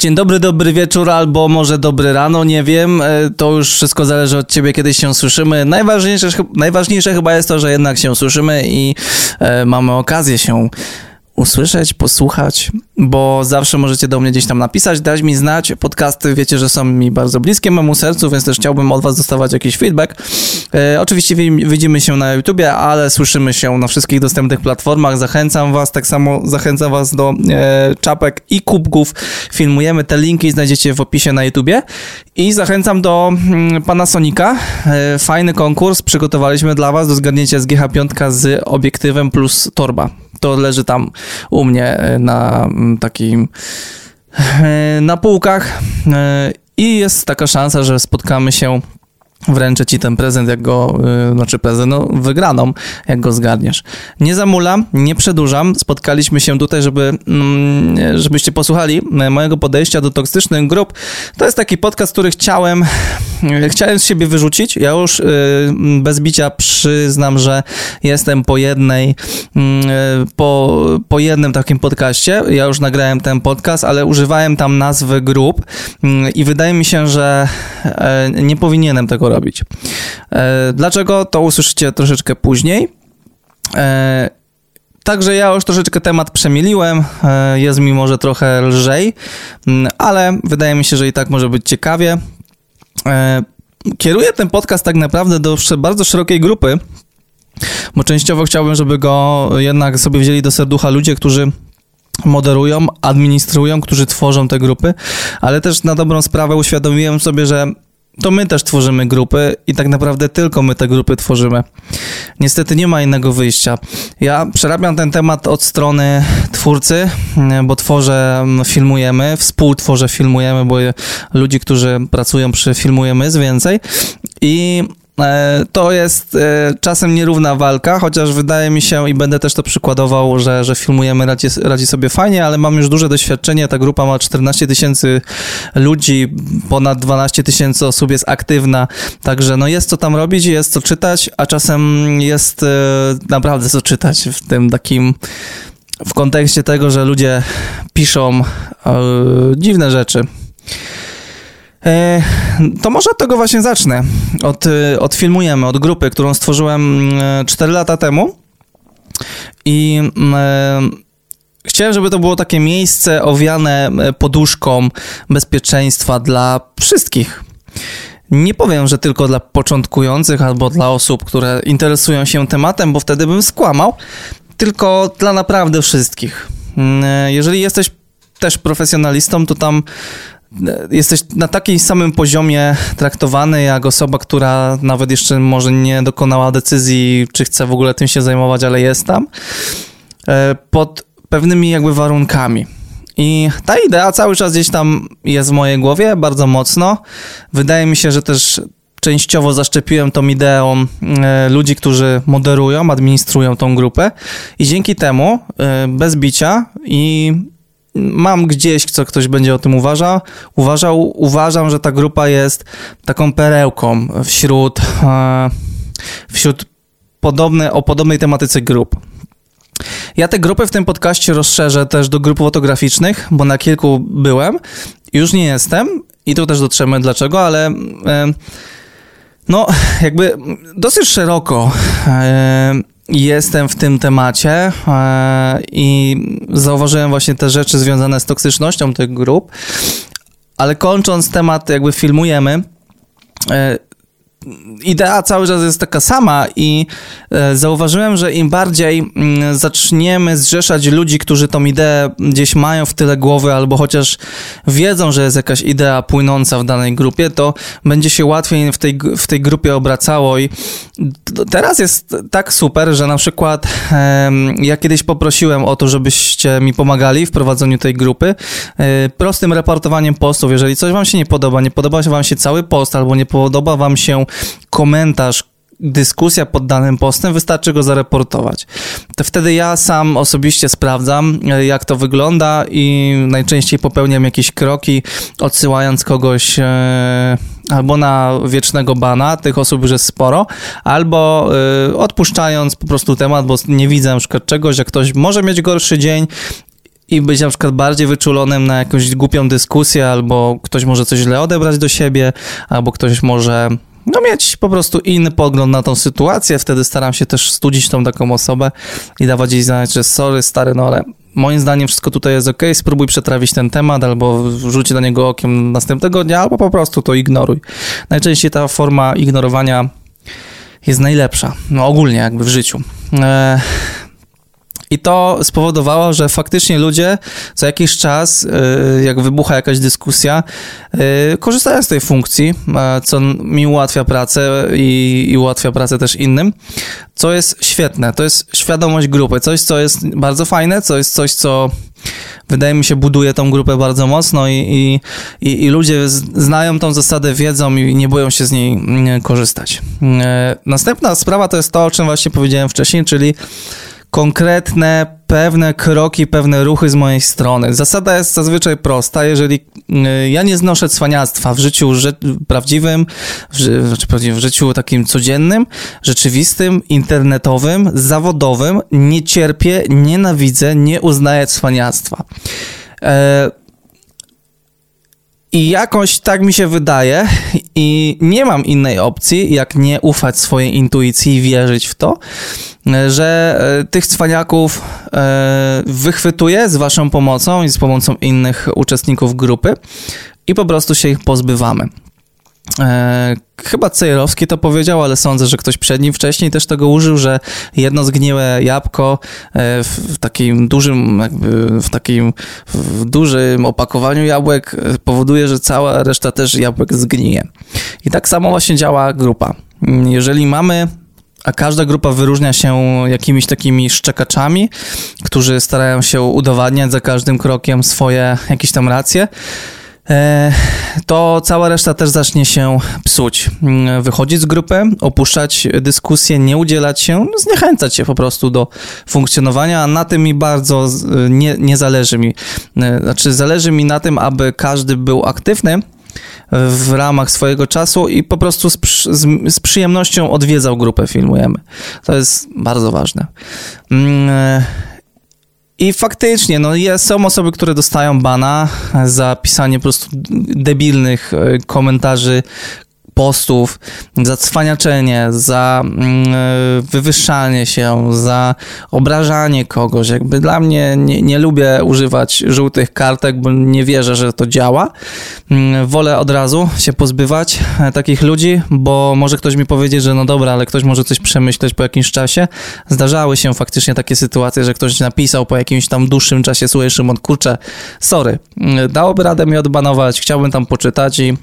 Dzień dobry, dobry wieczór, albo może dobry rano, nie wiem. E, to już wszystko zależy od ciebie, kiedy się słyszymy. Najważniejsze, najważniejsze chyba jest to, że jednak się słyszymy i e, mamy okazję się usłyszeć, posłuchać, bo zawsze możecie do mnie gdzieś tam napisać, dać mi znać. Podcasty wiecie, że są mi bardzo bliskie memu sercu, więc też chciałbym od was dostawać jakiś feedback. E, oczywiście widzimy się na YouTubie, ale słyszymy się na wszystkich dostępnych platformach. Zachęcam was, tak samo zachęcam was do e, czapek i kubków. Filmujemy te linki, znajdziecie w opisie na YouTubie. I zachęcam do mm, Panasonica. E, fajny konkurs przygotowaliśmy dla was do zgadnięcia z GH5 z obiektywem plus torba to leży tam u mnie e, na mm, takim e, na półkach. E, i jest taka szansa, że spotkamy się wręczę ci ten prezent, jak go, yy, znaczy prezent, no wygraną, jak go zgadniesz. Nie zamulam, nie przedłużam. Spotkaliśmy się tutaj, żeby, mm, żebyście posłuchali mojego podejścia do toksycznych grup. To jest taki podcast, który chciałem, chciałem z siebie wyrzucić. Ja już yy, bez bicia przyznam, że jestem po jednej, yy, po, po jednym takim podcaście. Ja już nagrałem ten podcast, ale używałem tam nazwy grup mm, i wydaje mi się, że e, nie powinienem tego robić. E, dlaczego? To usłyszycie troszeczkę później. E, także ja już troszeczkę temat przemieliłem, e, jest mi może trochę lżej, ale wydaje mi się, że i tak może być ciekawie. Kieruję ten podcast tak naprawdę do bardzo szerokiej grupy, bo częściowo chciałbym, żeby go jednak sobie wzięli do serducha ludzie, którzy moderują, administrują, którzy tworzą te grupy, ale też na dobrą sprawę uświadomiłem sobie, że to my też tworzymy grupy i tak naprawdę tylko my te grupy tworzymy. Niestety nie ma innego wyjścia. Ja przerabiam ten temat od strony twórcy, bo tworzę, filmujemy, współtworzę, filmujemy, bo ludzi, którzy pracują przy filmujemy jest więcej i to jest e, czasem nierówna walka, chociaż wydaje mi się i będę też to przykładował, że, że filmujemy radzi, radzi sobie fajnie, ale mam już duże doświadczenie. Ta grupa ma 14 tysięcy ludzi, ponad 12 tysięcy osób jest aktywna, także no jest co tam robić, jest co czytać, a czasem jest e, naprawdę co czytać w tym takim w kontekście tego, że ludzie piszą dziwne rzeczy. E, to może od tego właśnie zacznę. Od, e, od filmujemy, od grupy, którą stworzyłem 4 e, lata temu. I chciałem, żeby to było takie miejsce owiane poduszką bezpieczeństwa dla wszystkich. Nie powiem, że tylko dla początkujących albo dla osób, które interesują się tematem, bo wtedy bym skłamał, tylko dla naprawdę wszystkich. Jeżeli jesteś też profesjonalistą, to tam jesteś na takim samym poziomie traktowany jak osoba, która nawet jeszcze może nie dokonała decyzji, czy chce w ogóle tym się zajmować, ale jest tam, e, pod pewnymi jakby warunkami. I ta idea cały czas gdzieś tam jest w mojej głowie bardzo mocno. Wydaje mi się, że też częściowo zaszczepiłem tą ideą e, ludzi, którzy moderują, administrują tą grupę i dzięki temu e, bez bicia i mam gdzieś, co ktoś będzie o tym uważał. uważał. Uważam, że ta grupa jest taką perełką wśród, e, wśród podobne, o podobnej tematyce grup. Ja te grupy w tym podcaście rozszerzę też do grup fotograficznych, bo na kilku byłem. Już nie jestem i tu też dotrzemy dlaczego, ale e, no jakby dosyć szeroko e, jestem w tym temacie e, i zauważyłem właśnie te rzeczy związane z toksycznością tych grup, ale kończąc temat, jakby filmujemy, e, idea cały czas jest taka sama i e, zauważyłem, że im bardziej mm, zaczniemy zrzeszać ludzi, którzy tą ideę gdzieś mają w tyle głowy albo chociaż wiedzą, że jest jakaś idea płynąca w danej grupie, to będzie się łatwiej w tej, w tej grupie obracało i teraz jest tak super, że na przykład ja kiedyś poprosiłem o to, żebyście mi pomagali w prowadzeniu tej grupy e, prostym reportowaniem postów. Jeżeli coś wam się nie podoba, nie podoba wam się cały post albo nie podoba wam się komentarz, dyskusja pod danym postem, wystarczy go zareportować. To wtedy ja sam osobiście sprawdzam, jak to wygląda i najczęściej popełniam jakieś kroki, odsyłając kogoś e, albo na wiecznego bana, tych osób już jest sporo, albo e, odpuszczając po prostu temat, bo nie widzę na przykład czegoś, że ktoś może mieć gorszy dzień i być na przykład bardziej wyczulonym na jakąś głupią dyskusję, albo ktoś może coś źle odebrać do siebie, albo ktoś może no, mieć po prostu inny pogląd na tą sytuację. Wtedy staram się też studzić tą taką osobę i dawać jej znać, że sorry, stary, no ale moim zdaniem wszystko tutaj jest ok, spróbuj przetrawić ten temat, albo wrzuć na niego okiem następnego dnia, albo po prostu to ignoruj. Najczęściej ta forma ignorowania jest najlepsza, no ogólnie jakby w życiu. E, i to spowodowało, że faktycznie ludzie co jakiś czas, y, jak wybucha jakaś dyskusja, y, korzystają z tej funkcji, co mi ułatwia pracę i, i ułatwia pracę też innym, co jest świetne. To jest świadomość grupy, coś, co jest bardzo fajne, co jest coś, co wydaje mi się buduje tą grupę bardzo mocno i, i, i, i ludzie znają tą zasadę, wiedzą i nie boją się z niej mm, korzystać. Y, następna sprawa to jest to, o czym właśnie powiedziałem wcześniej, czyli konkretne, pewne kroki, pewne ruchy z mojej strony. Zasada jest zazwyczaj prosta. Jeżeli y, ja nie znoszę cwaniactwa w życiu prawdziwym, w, znaczy w życiu takim codziennym, rzeczywistym, internetowym, zawodowym, nie cierpię, nienawidzę, nie uznaję cwaniactwa. E, i jakoś tak mi się wydaje, i nie mam innej opcji, jak nie ufać swojej intuicji i wierzyć w to, że e, tych cwaniaków e, wychwytuję z waszą pomocą i z pomocą innych uczestników grupy i po prostu się ich pozbywamy. E, chyba Cejrowski to powiedział, ale sądzę, że ktoś przed nim wcześniej też tego użył, że jedno zgniłe jabłko e, w takim dużym, jakby w takim w dużym opakowaniu jabłek e, powoduje, że cała reszta też jabłek zgnije. I tak samo właśnie działa grupa. Jeżeli mamy a każda grupa wyróżnia się jakimiś takimi szczekaczami, którzy starają się udowadniać za każdym krokiem swoje jakieś tam racje. E, to cała reszta też zacznie się psuć. Mm, wychodzić z grupy, opuszczać dyskusję, nie udzielać się, zniechęcać się po prostu do funkcjonowania, a na tym mi bardzo nie, nie zależy mi. E, znaczy, zależy mi na tym, aby każdy był aktywny w ramach swojego czasu i po prostu z, z, z przyjemnością odwiedzał grupę Filmujemy. To jest bardzo ważne. I faktycznie, no są osoby, które dostają bana za pisanie po prostu debilnych e, komentarzy, postów, za cwaniaczenie, za mm, e, wywyższanie się, za obrażanie kogoś. Jakby dla mnie nie, nie lubię używać żółtych kartek, bo nie wierzę, że to działa. Mm, wolę od razu się pozbywać e, takich ludzi, bo może ktoś mi powiedzieć, że no dobra, ale ktoś może coś przemyśleć po jakimś czasie. Zdarzały się faktycznie takie sytuacje, że ktoś napisał po jakimś tam dłuższym czasie, słuchaj Szymon, kurczę, sorry, mm, dałoby radę mi odbanować, chciałbym tam poczytać i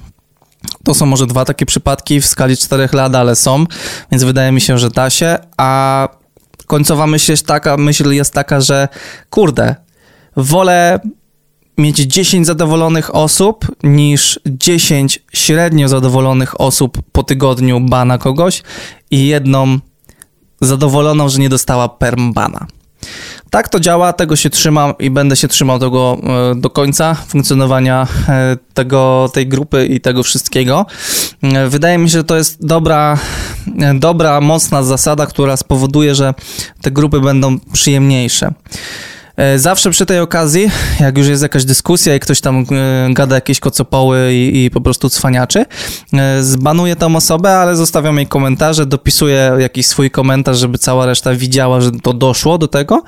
to są może dwa takie przypadki w skali czterech lat, ale są, więc wydaje mi się, że da się, a końcowa myśl jest taka, myśl jest taka, że kurde, wolę mieć 10 zadowolonych osób niż 10 średnio zadowolonych osób po tygodniu bana kogoś i jedną zadowoloną, że nie dostała permbana. Tak to działa, tego się trzymam i będę się trzymał tego e, do końca funkcjonowania e, tego, tej grupy i tego wszystkiego. E, wydaje mi się, że to jest dobra, dobra, mocna zasada, która spowoduje, że te grupy będą przyjemniejsze. E, zawsze przy tej okazji, jak już jest jakaś dyskusja i ktoś tam e, gada jakieś kocopoły i, i po prostu cwaniaczy, e, zbanuję tą osobę, ale zostawiam jej komentarze, dopisuję jakiś swój komentarz, żeby cała reszta widziała, że to doszło do tego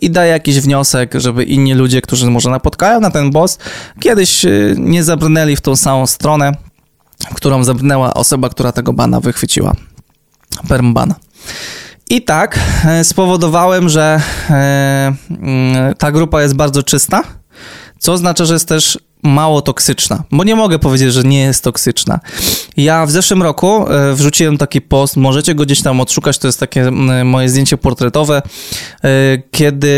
i daję jakiś wniosek, żeby inni ludzie, którzy może napotkają na ten boss, kiedyś nie zabrnęli w tą samą stronę, którą zabrnęła osoba, która tego bana wychwyciła. Permbana. I tak e, spowodowałem, że e, mm, ta grupa jest bardzo czysta, co oznacza, że jest też mało toksyczna, bo nie mogę powiedzieć, że nie jest toksyczna. Ja w zeszłym roku e, wrzuciłem taki post, możecie go gdzieś tam odszukać, to jest takie moje zdjęcie portretowe, kiedy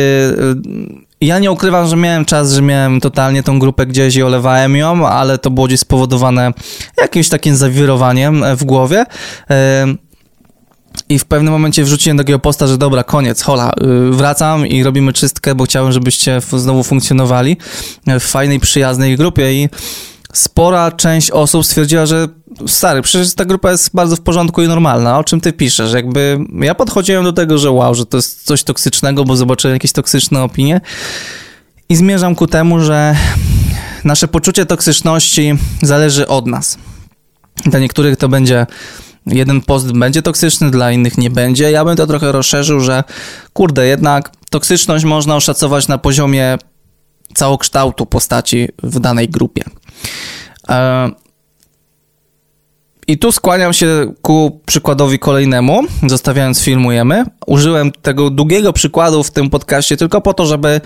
ja nie ukrywam, że miałem czas, że miałem totalnie tą grupę gdzieś i olewałem ją, ale to było gdzieś spowodowane jakimś takim zawirowaniem w głowie. I w pewnym momencie wrzuciłem takiego posta, że dobra, koniec, hola, y, wracam i robimy czystkę, bo chciałem, żebyście znowu funkcjonowali w fajnej, przyjaznej grupie i spora część osób stwierdziła, że stary, przecież ta grupa jest bardzo w porządku i normalna, o czym ty piszesz? Jakby ja podchodziłem do tego, że wow, że to jest coś toksycznego, bo zobaczyłem jakieś toksyczne opinie I zmierzam ku temu, że nasze poczucie toksyczności zależy od nas. Dla niektórych to będzie jeden post będzie toksyczny, dla innych nie będzie. Ja bym to trochę rozszerzył, że kurde, jednak toksyczność można oszacować na poziomie całokształtu postaci w danej grupie. E, I tu skłaniam się ku przykładowi kolejnemu, zostawiając filmujemy. Użyłem tego długiego przykładu w tym podcaście tylko po to, żeby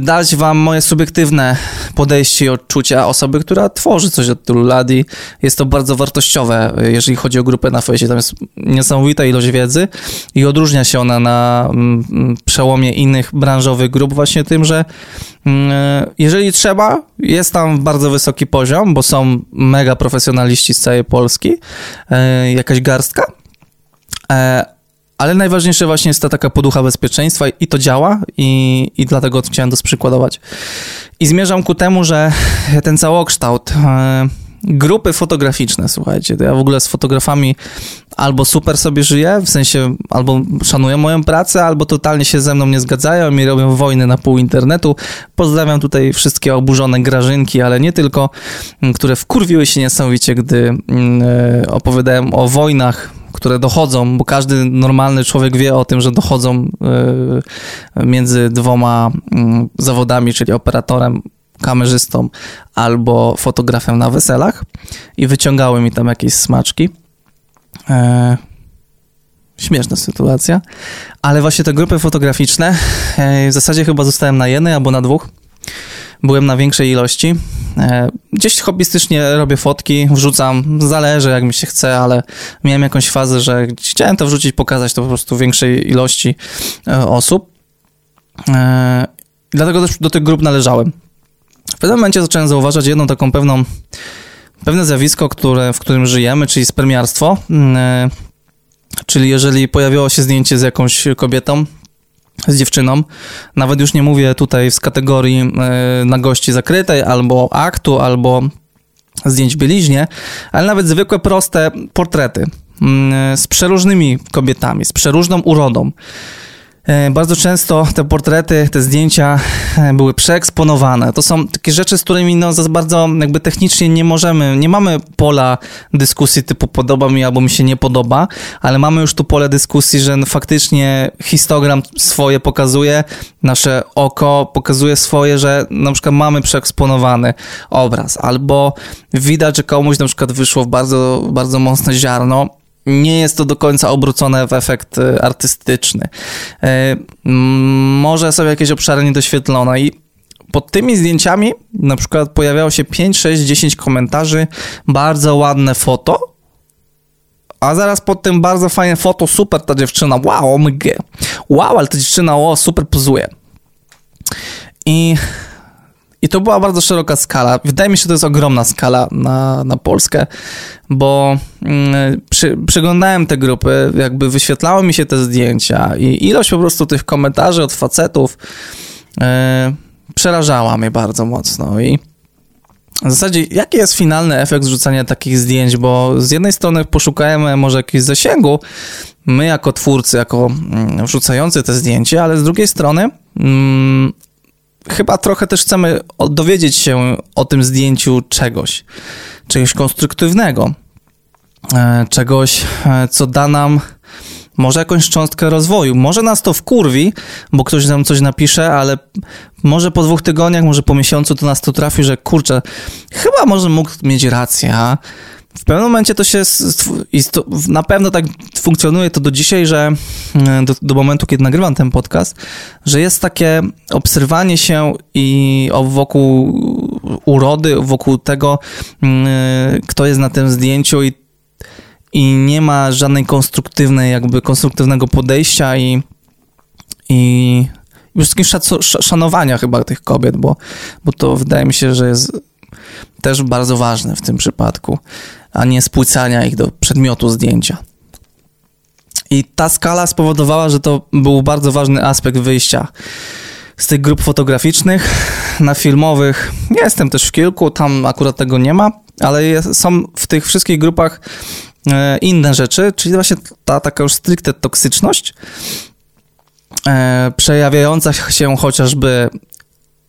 dać wam moje subiektywne podejście i odczucia osoby, która tworzy coś od tylu lat i jest to bardzo wartościowe, y, jeżeli chodzi o grupę na fejsie. Tam jest niesamowita ilość wiedzy i odróżnia się ona na mm, mm, przełomie innych branżowych grup właśnie tym, że mm, jeżeli trzeba, jest tam bardzo wysoki poziom, bo są mega profesjonaliści z całej Polski, y, jakaś garstka, e, ale najważniejsze właśnie jest ta taka poducha bezpieczeństwa i to działa i, i dlatego chciałem to sprzykładować. I zmierzam ku temu, że ten całokształt, e, grupy fotograficzne, słuchajcie, ja w ogóle z fotografami albo super sobie żyję, w sensie albo szanują moją pracę, albo totalnie się ze mną nie zgadzają i robią wojny na pół internetu. Pozdrawiam tutaj wszystkie oburzone grażynki, ale nie tylko, które wkurwiły się niesamowicie, gdy e, opowiadałem o wojnach które dochodzą, bo każdy normalny człowiek wie o tym, że dochodzą y, między dwoma mm, zawodami, czyli operatorem, kamerzystą albo fotografem na weselach i wyciągały mi tam jakieś smaczki. E, śmieszna sytuacja, ale właśnie te grupy fotograficzne, e, w zasadzie chyba zostałem na jednej albo na dwóch byłem na większej ilości. E, gdzieś hobbystycznie robię fotki, wrzucam, zależy jak mi się chce, ale miałem jakąś fazę, że chciałem to wrzucić, pokazać to po prostu większej ilości e, osób. E, dlatego też do tych grup należałem. W pewnym momencie zacząłem zauważać jedną taką pewną, pewne zjawisko, które, w którym żyjemy, czyli spremiarstwo. Czyli jeżeli pojawiło się zdjęcie z jakąś kobietą, z dziewczyną. Nawet już nie mówię tutaj z kategorii e, nagości zakrytej, albo aktu, albo zdjęć bieliźnie, ale nawet zwykłe, proste portrety mm, z przeróżnymi kobietami, z przeróżną urodą. E, bardzo często te portrety, te zdjęcia e, były przeeksponowane. To są takie rzeczy, z którymi no, za bardzo jakby technicznie nie możemy, nie mamy pola dyskusji typu podoba mi albo mi się nie podoba, ale mamy już tu pole dyskusji, że faktycznie histogram swoje pokazuje, nasze oko pokazuje swoje, że na przykład mamy przeeksponowany obraz, albo widać, że komuś na przykład wyszło w bardzo, bardzo mocne ziarno, nie jest to do końca obrócone w efekt e, artystyczny. E, może są jakieś obszary niedoświetlone i pod tymi zdjęciami na przykład pojawiało się 5, 6, 10 komentarzy, bardzo ładne foto, a zaraz pod tym bardzo fajne foto, super ta dziewczyna, wow, omg, wow, ale ta dziewczyna, o, super pozuje. I i to była bardzo szeroka skala. Wydaje mi się, że to jest ogromna skala na, na Polskę, bo mm, przy, przyglądałem te grupy, jakby wyświetlały mi się te zdjęcia i ilość po prostu tych komentarzy od facetów yy, przerażała mnie bardzo mocno. I w zasadzie, jaki jest finalny efekt zrzucania takich zdjęć? Bo z jednej strony poszukajmy może jakiegoś zasięgu, my jako twórcy, jako mm, wrzucający te zdjęcia, ale z drugiej strony mm, chyba trochę też chcemy dowiedzieć się o tym zdjęciu czegoś, czegoś konstruktywnego, e, czegoś, e, co da nam może jakąś cząstkę rozwoju. Może nas to wkurwi, bo ktoś nam coś napisze, ale może po dwóch tygodniach, może po miesiącu to nas to trafi, że kurczę, chyba może mógł mieć rację, a w pewnym momencie to się, na pewno tak funkcjonuje to do dzisiaj, że e, do, do, momentu, kiedy nagrywam ten podcast, że jest takie obserwowanie się i wokół urody, wokół tego, mm, kto jest na tym zdjęciu i, i nie ma żadnej konstruktywnej, jakby konstruktywnego podejścia i, i już wszystkim szanowania chyba tych kobiet, bo, bo to wydaje mi się, że jest też bardzo ważne w tym przypadku a nie spłycania ich do przedmiotu zdjęcia. I ta skala spowodowała, że to był bardzo ważny aspekt wyjścia z tych grup fotograficznych na filmowych. Jestem też w kilku, tam akurat tego nie ma, ale jest, są w tych wszystkich grupach e, inne rzeczy, czyli właśnie ta taka już stricte toksyczność, e, przejawiająca się chociażby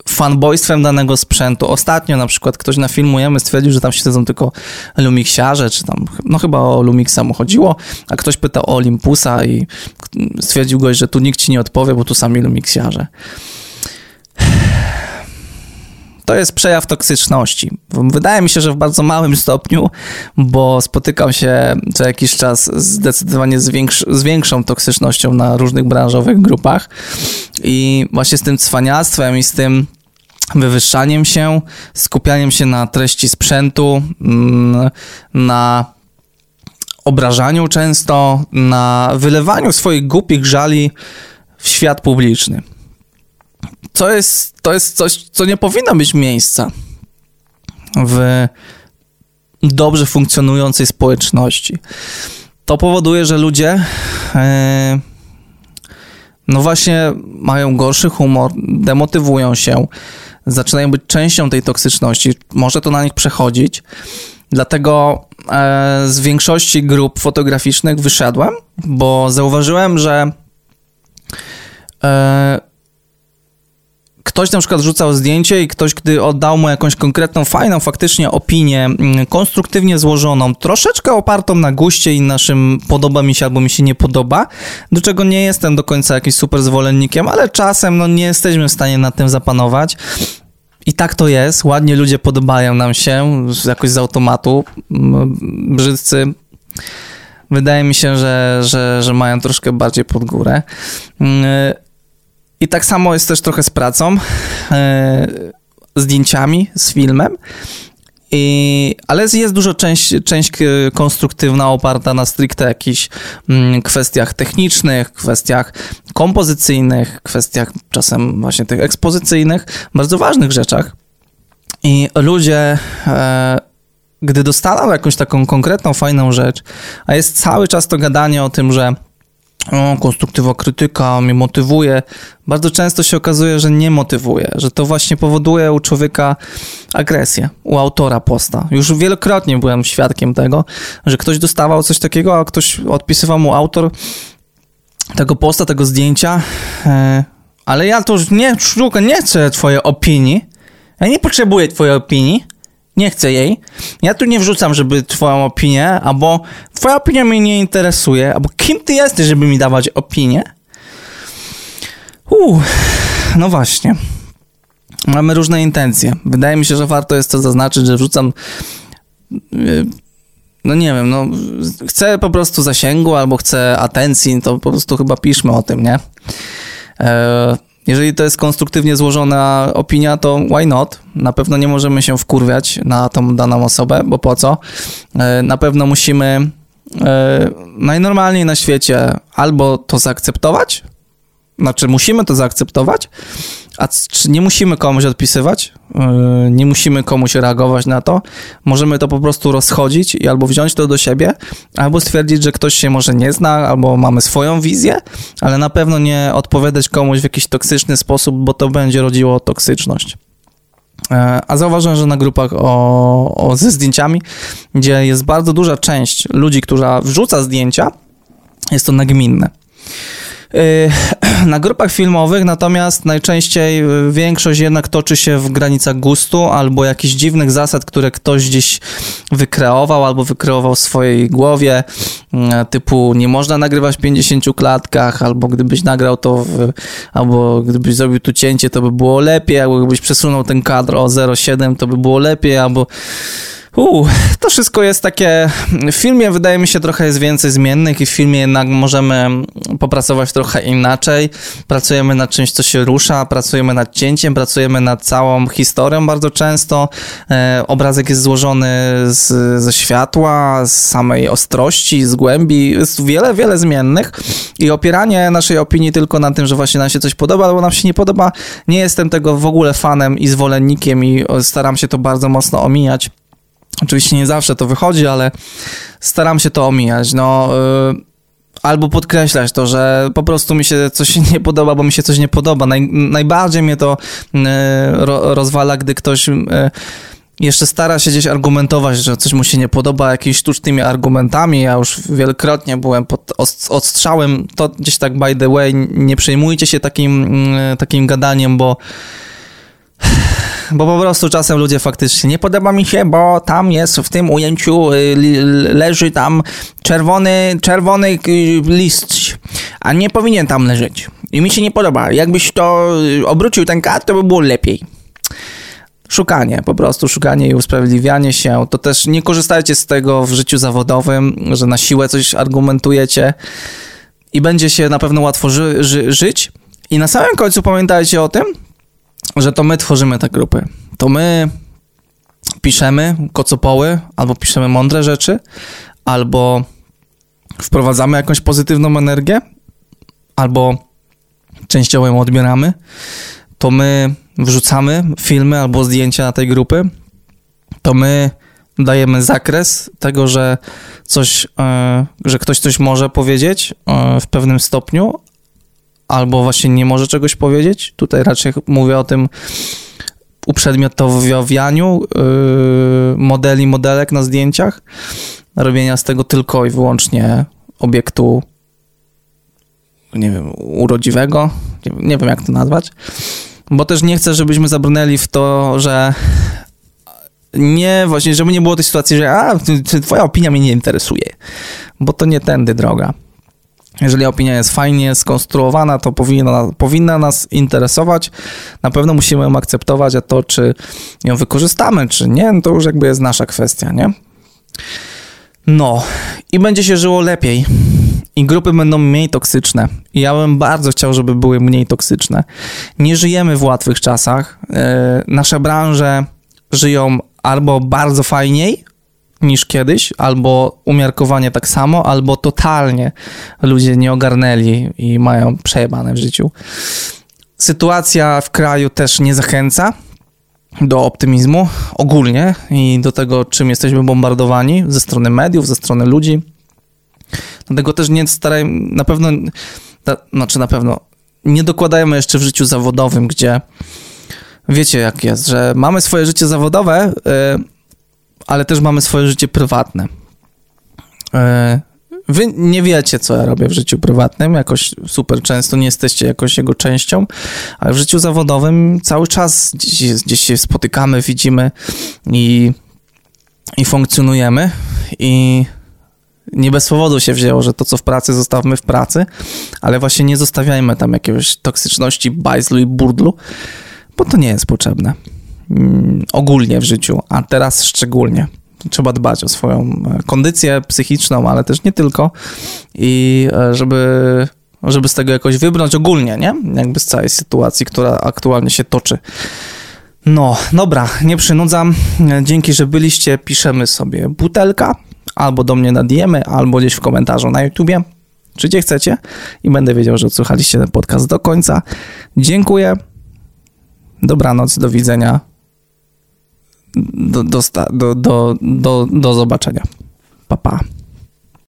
fanboystwem danego sprzętu. Ostatnio na przykład ktoś na filmujemy stwierdził, że tam siedzą tylko Lumixiarze, czy tam, no chyba o Lumixa mu chodziło, a ktoś pytał o Olympusa i stwierdził goś, że tu nikt ci nie odpowie, bo tu sami Lumixiarze. To jest przejaw toksyczności. Wydaje mi się, że w bardzo małym stopniu, bo spotykam się co jakiś czas zdecydowanie z, większ z większą toksycznością na różnych branżowych grupach i właśnie z tym cwaniactwem i z tym wywyższaniem się, skupianiem się na treści sprzętu, mm, na obrażaniu często, na wylewaniu swoich głupich żali w świat publiczny. Co jest, to jest coś, co nie powinno mieć miejsca w dobrze funkcjonującej społeczności. To powoduje, że ludzie yy, no właśnie mają gorszy humor, demotywują się, zaczynają być częścią tej toksyczności, może to na nich przechodzić. Dlatego e, z większości grup fotograficznych wyszedłem, bo zauważyłem, że e, ktoś na przykład rzucał zdjęcie i ktoś, gdy oddał mu jakąś konkretną, fajną faktycznie opinię, mm, konstruktywnie złożoną, troszeczkę opartą na guście i naszym podoba mi się albo mi się nie podoba, do czego nie jestem do końca jakimś super zwolennikiem, ale czasem no, nie jesteśmy w stanie nad tym zapanować. I tak to jest, ładnie ludzie podobają nam się, jakoś z automatu, brzydcy wydaje mi się, że, że, że mają troszkę bardziej pod górę. I tak samo jest też trochę z pracą, e, zdjęciami, z filmem. I, ale jest dużo część, część konstruktywna oparta na stricte jakichś mm, kwestiach technicznych, kwestiach kompozycyjnych, kwestiach czasem właśnie tych ekspozycyjnych, bardzo ważnych rzeczach. I ludzie, e, gdy dostaną jakąś taką konkretną, fajną rzecz, a jest cały czas to gadanie o tym, że o, konstruktywa krytyka mnie motywuje. Bardzo często się okazuje, że nie motywuje, że to właśnie powoduje u człowieka agresję, u autora posta. Już wielokrotnie byłem świadkiem tego, że ktoś dostawał coś takiego, a ktoś odpisywał mu autor tego posta, tego zdjęcia, e, ale ja to już nie, sztuka, nie chcę twojej opinii, ja nie potrzebuję twojej opinii, nie chcę jej. Ja tu nie wrzucam, żeby twoją opinię, albo twoja opinia mnie nie interesuje, albo kim ty jesteś, żeby mi dawać opinię? Uuu, no właśnie. Mamy różne intencje. Wydaje mi się, że warto jest to zaznaczyć, że wrzucam y, no nie wiem, no chcę po prostu zasięgu albo chcę atencji, to po prostu chyba piszmy o tym, nie? E, jeżeli to jest konstruktywnie złożona opinia, to why not? Na pewno nie możemy się wkurwiać na tą daną osobę, bo po co? E, na pewno musimy e, najnormalniej na świecie albo to zaakceptować, znaczy musimy to zaakceptować, a czy nie musimy komuś odpisywać, yy, nie musimy komuś reagować na to, możemy to po prostu rozchodzić i albo wziąć to do siebie, albo stwierdzić, że ktoś się może nie zna, albo mamy swoją wizję, ale na pewno nie odpowiadać komuś w jakiś toksyczny sposób, bo to będzie rodziło toksyczność. Yy, a zauważyłem, że na grupach o, o, ze zdjęciami, gdzie jest bardzo duża część ludzi, która wrzuca zdjęcia, jest to nagminne. Y, na grupach filmowych natomiast najczęściej y, większość jednak toczy się w granicach gustu albo jakichś dziwnych zasad, które ktoś gdzieś wykreował albo wykreował w swojej głowie, y, typu nie można nagrywać w 50 klatkach, albo gdybyś nagrał to, w, albo gdybyś zrobił tu cięcie, to by było lepiej, albo gdybyś przesunął ten kadr o 0,7, to by było lepiej, albo Uh, to wszystko jest takie. W filmie wydaje mi się trochę jest więcej zmiennych i w filmie jednak możemy popracować trochę inaczej. Pracujemy nad czymś, co się rusza, pracujemy nad cięciem, pracujemy nad całą historią bardzo często. E, obrazek jest złożony z, ze światła, z samej ostrości, z głębi. Jest wiele, wiele zmiennych i opieranie naszej opinii tylko na tym, że właśnie nam się coś podoba albo nam się nie podoba, nie jestem tego w ogóle fanem i zwolennikiem i staram się to bardzo mocno omijać. Oczywiście nie zawsze to wychodzi, ale staram się to omijać. No, yy, albo podkreślać to, że po prostu mi się coś nie podoba, bo mi się coś nie podoba. Naj, najbardziej mnie to yy, ro, rozwala, gdy ktoś. Yy, jeszcze stara się gdzieś argumentować, że coś mu się nie podoba jakimiś sztucznymi argumentami. Ja już wielokrotnie byłem pod odstrzałem. To gdzieś tak by the way, nie przejmujcie się takim, takim gadaniem, bo Bo po prostu czasem ludzie faktycznie nie podoba mi się, bo tam jest w tym ujęciu y, leży tam czerwony, czerwony y, list, a nie powinien tam leżeć. I mi się nie podoba. Jakbyś to y, obrócił ten kart, to by było lepiej. Szukanie, po prostu szukanie i usprawiedliwianie się. To też nie korzystajcie z tego w życiu zawodowym, że na siłę coś argumentujecie i będzie się na pewno łatwo ży ży żyć. I na samym końcu pamiętajcie o tym, że to my tworzymy te grupy. To my piszemy kocopoły, albo piszemy mądre rzeczy, albo wprowadzamy jakąś pozytywną energię, albo częściowo ją odbieramy. To my wrzucamy filmy albo zdjęcia na tej grupy. To my dajemy zakres tego, że coś, e, że ktoś coś może powiedzieć e, w pewnym stopniu, albo właśnie nie może czegoś powiedzieć. Tutaj raczej mówię o tym uprzedmiotowianiu yy, modeli, modelek na zdjęciach, robienia z tego tylko i wyłącznie obiektu nie wiem, urodziwego, nie, nie wiem jak to nazwać, bo też nie chcę, żebyśmy zabrnęli w to, że nie, właśnie, żeby nie było tej sytuacji, że a, twoja opinia mnie nie interesuje, bo to nie tędy droga. Jeżeli opinia jest fajnie skonstruowana, to powinna, powinna nas interesować. Na pewno musimy ją akceptować, a to, czy ją wykorzystamy, czy nie, no to już jakby jest nasza kwestia, nie? No, i będzie się żyło lepiej. I grupy będą mniej toksyczne. I ja bym bardzo chciał, żeby były mniej toksyczne. Nie żyjemy w łatwych czasach. Yy, nasze branże żyją albo bardzo fajniej, niż kiedyś, albo umiarkowanie tak samo, albo totalnie ludzie nie ogarnęli i mają przejebane w życiu. Sytuacja w kraju też nie zachęca do optymizmu ogólnie i do tego, czym jesteśmy bombardowani ze strony mediów, ze strony ludzi. Dlatego też nie starajmy, na pewno, na, znaczy na pewno, nie dokładajmy jeszcze w życiu zawodowym, gdzie wiecie jak jest, że mamy swoje życie zawodowe, yy, ale też mamy swoje życie prywatne. E, wy nie wiecie, co ja robię w życiu prywatnym, jakoś super często nie jesteście jakoś jego częścią, ale w życiu zawodowym cały czas gdzieś, gdzieś się spotykamy, widzimy i, i funkcjonujemy. I nie bez powodu się wzięło, że to, co w pracy, zostawmy w pracy, ale właśnie nie zostawiajmy tam jakiegoś toksyczności, bajzlu i burdlu, bo to nie jest potrzebne. Mm, ogólnie w życiu, a teraz szczególnie. Trzeba dbać o swoją e, kondycję psychiczną, ale też nie tylko i e, żeby, żeby z tego jakoś wybrnąć ogólnie, nie? Jakby z całej sytuacji, która aktualnie się toczy. No, dobra, nie przynudzam. Dzięki, że byliście. Piszemy sobie butelka albo do mnie na diemy, albo gdzieś w komentarzu na YouTubie, czy gdzie chcecie i będę wiedział, że odsłuchaliście ten podcast do końca. Dziękuję. Dobranoc, do widzenia do, do, do, do, do zobaczenia. Pa, pa.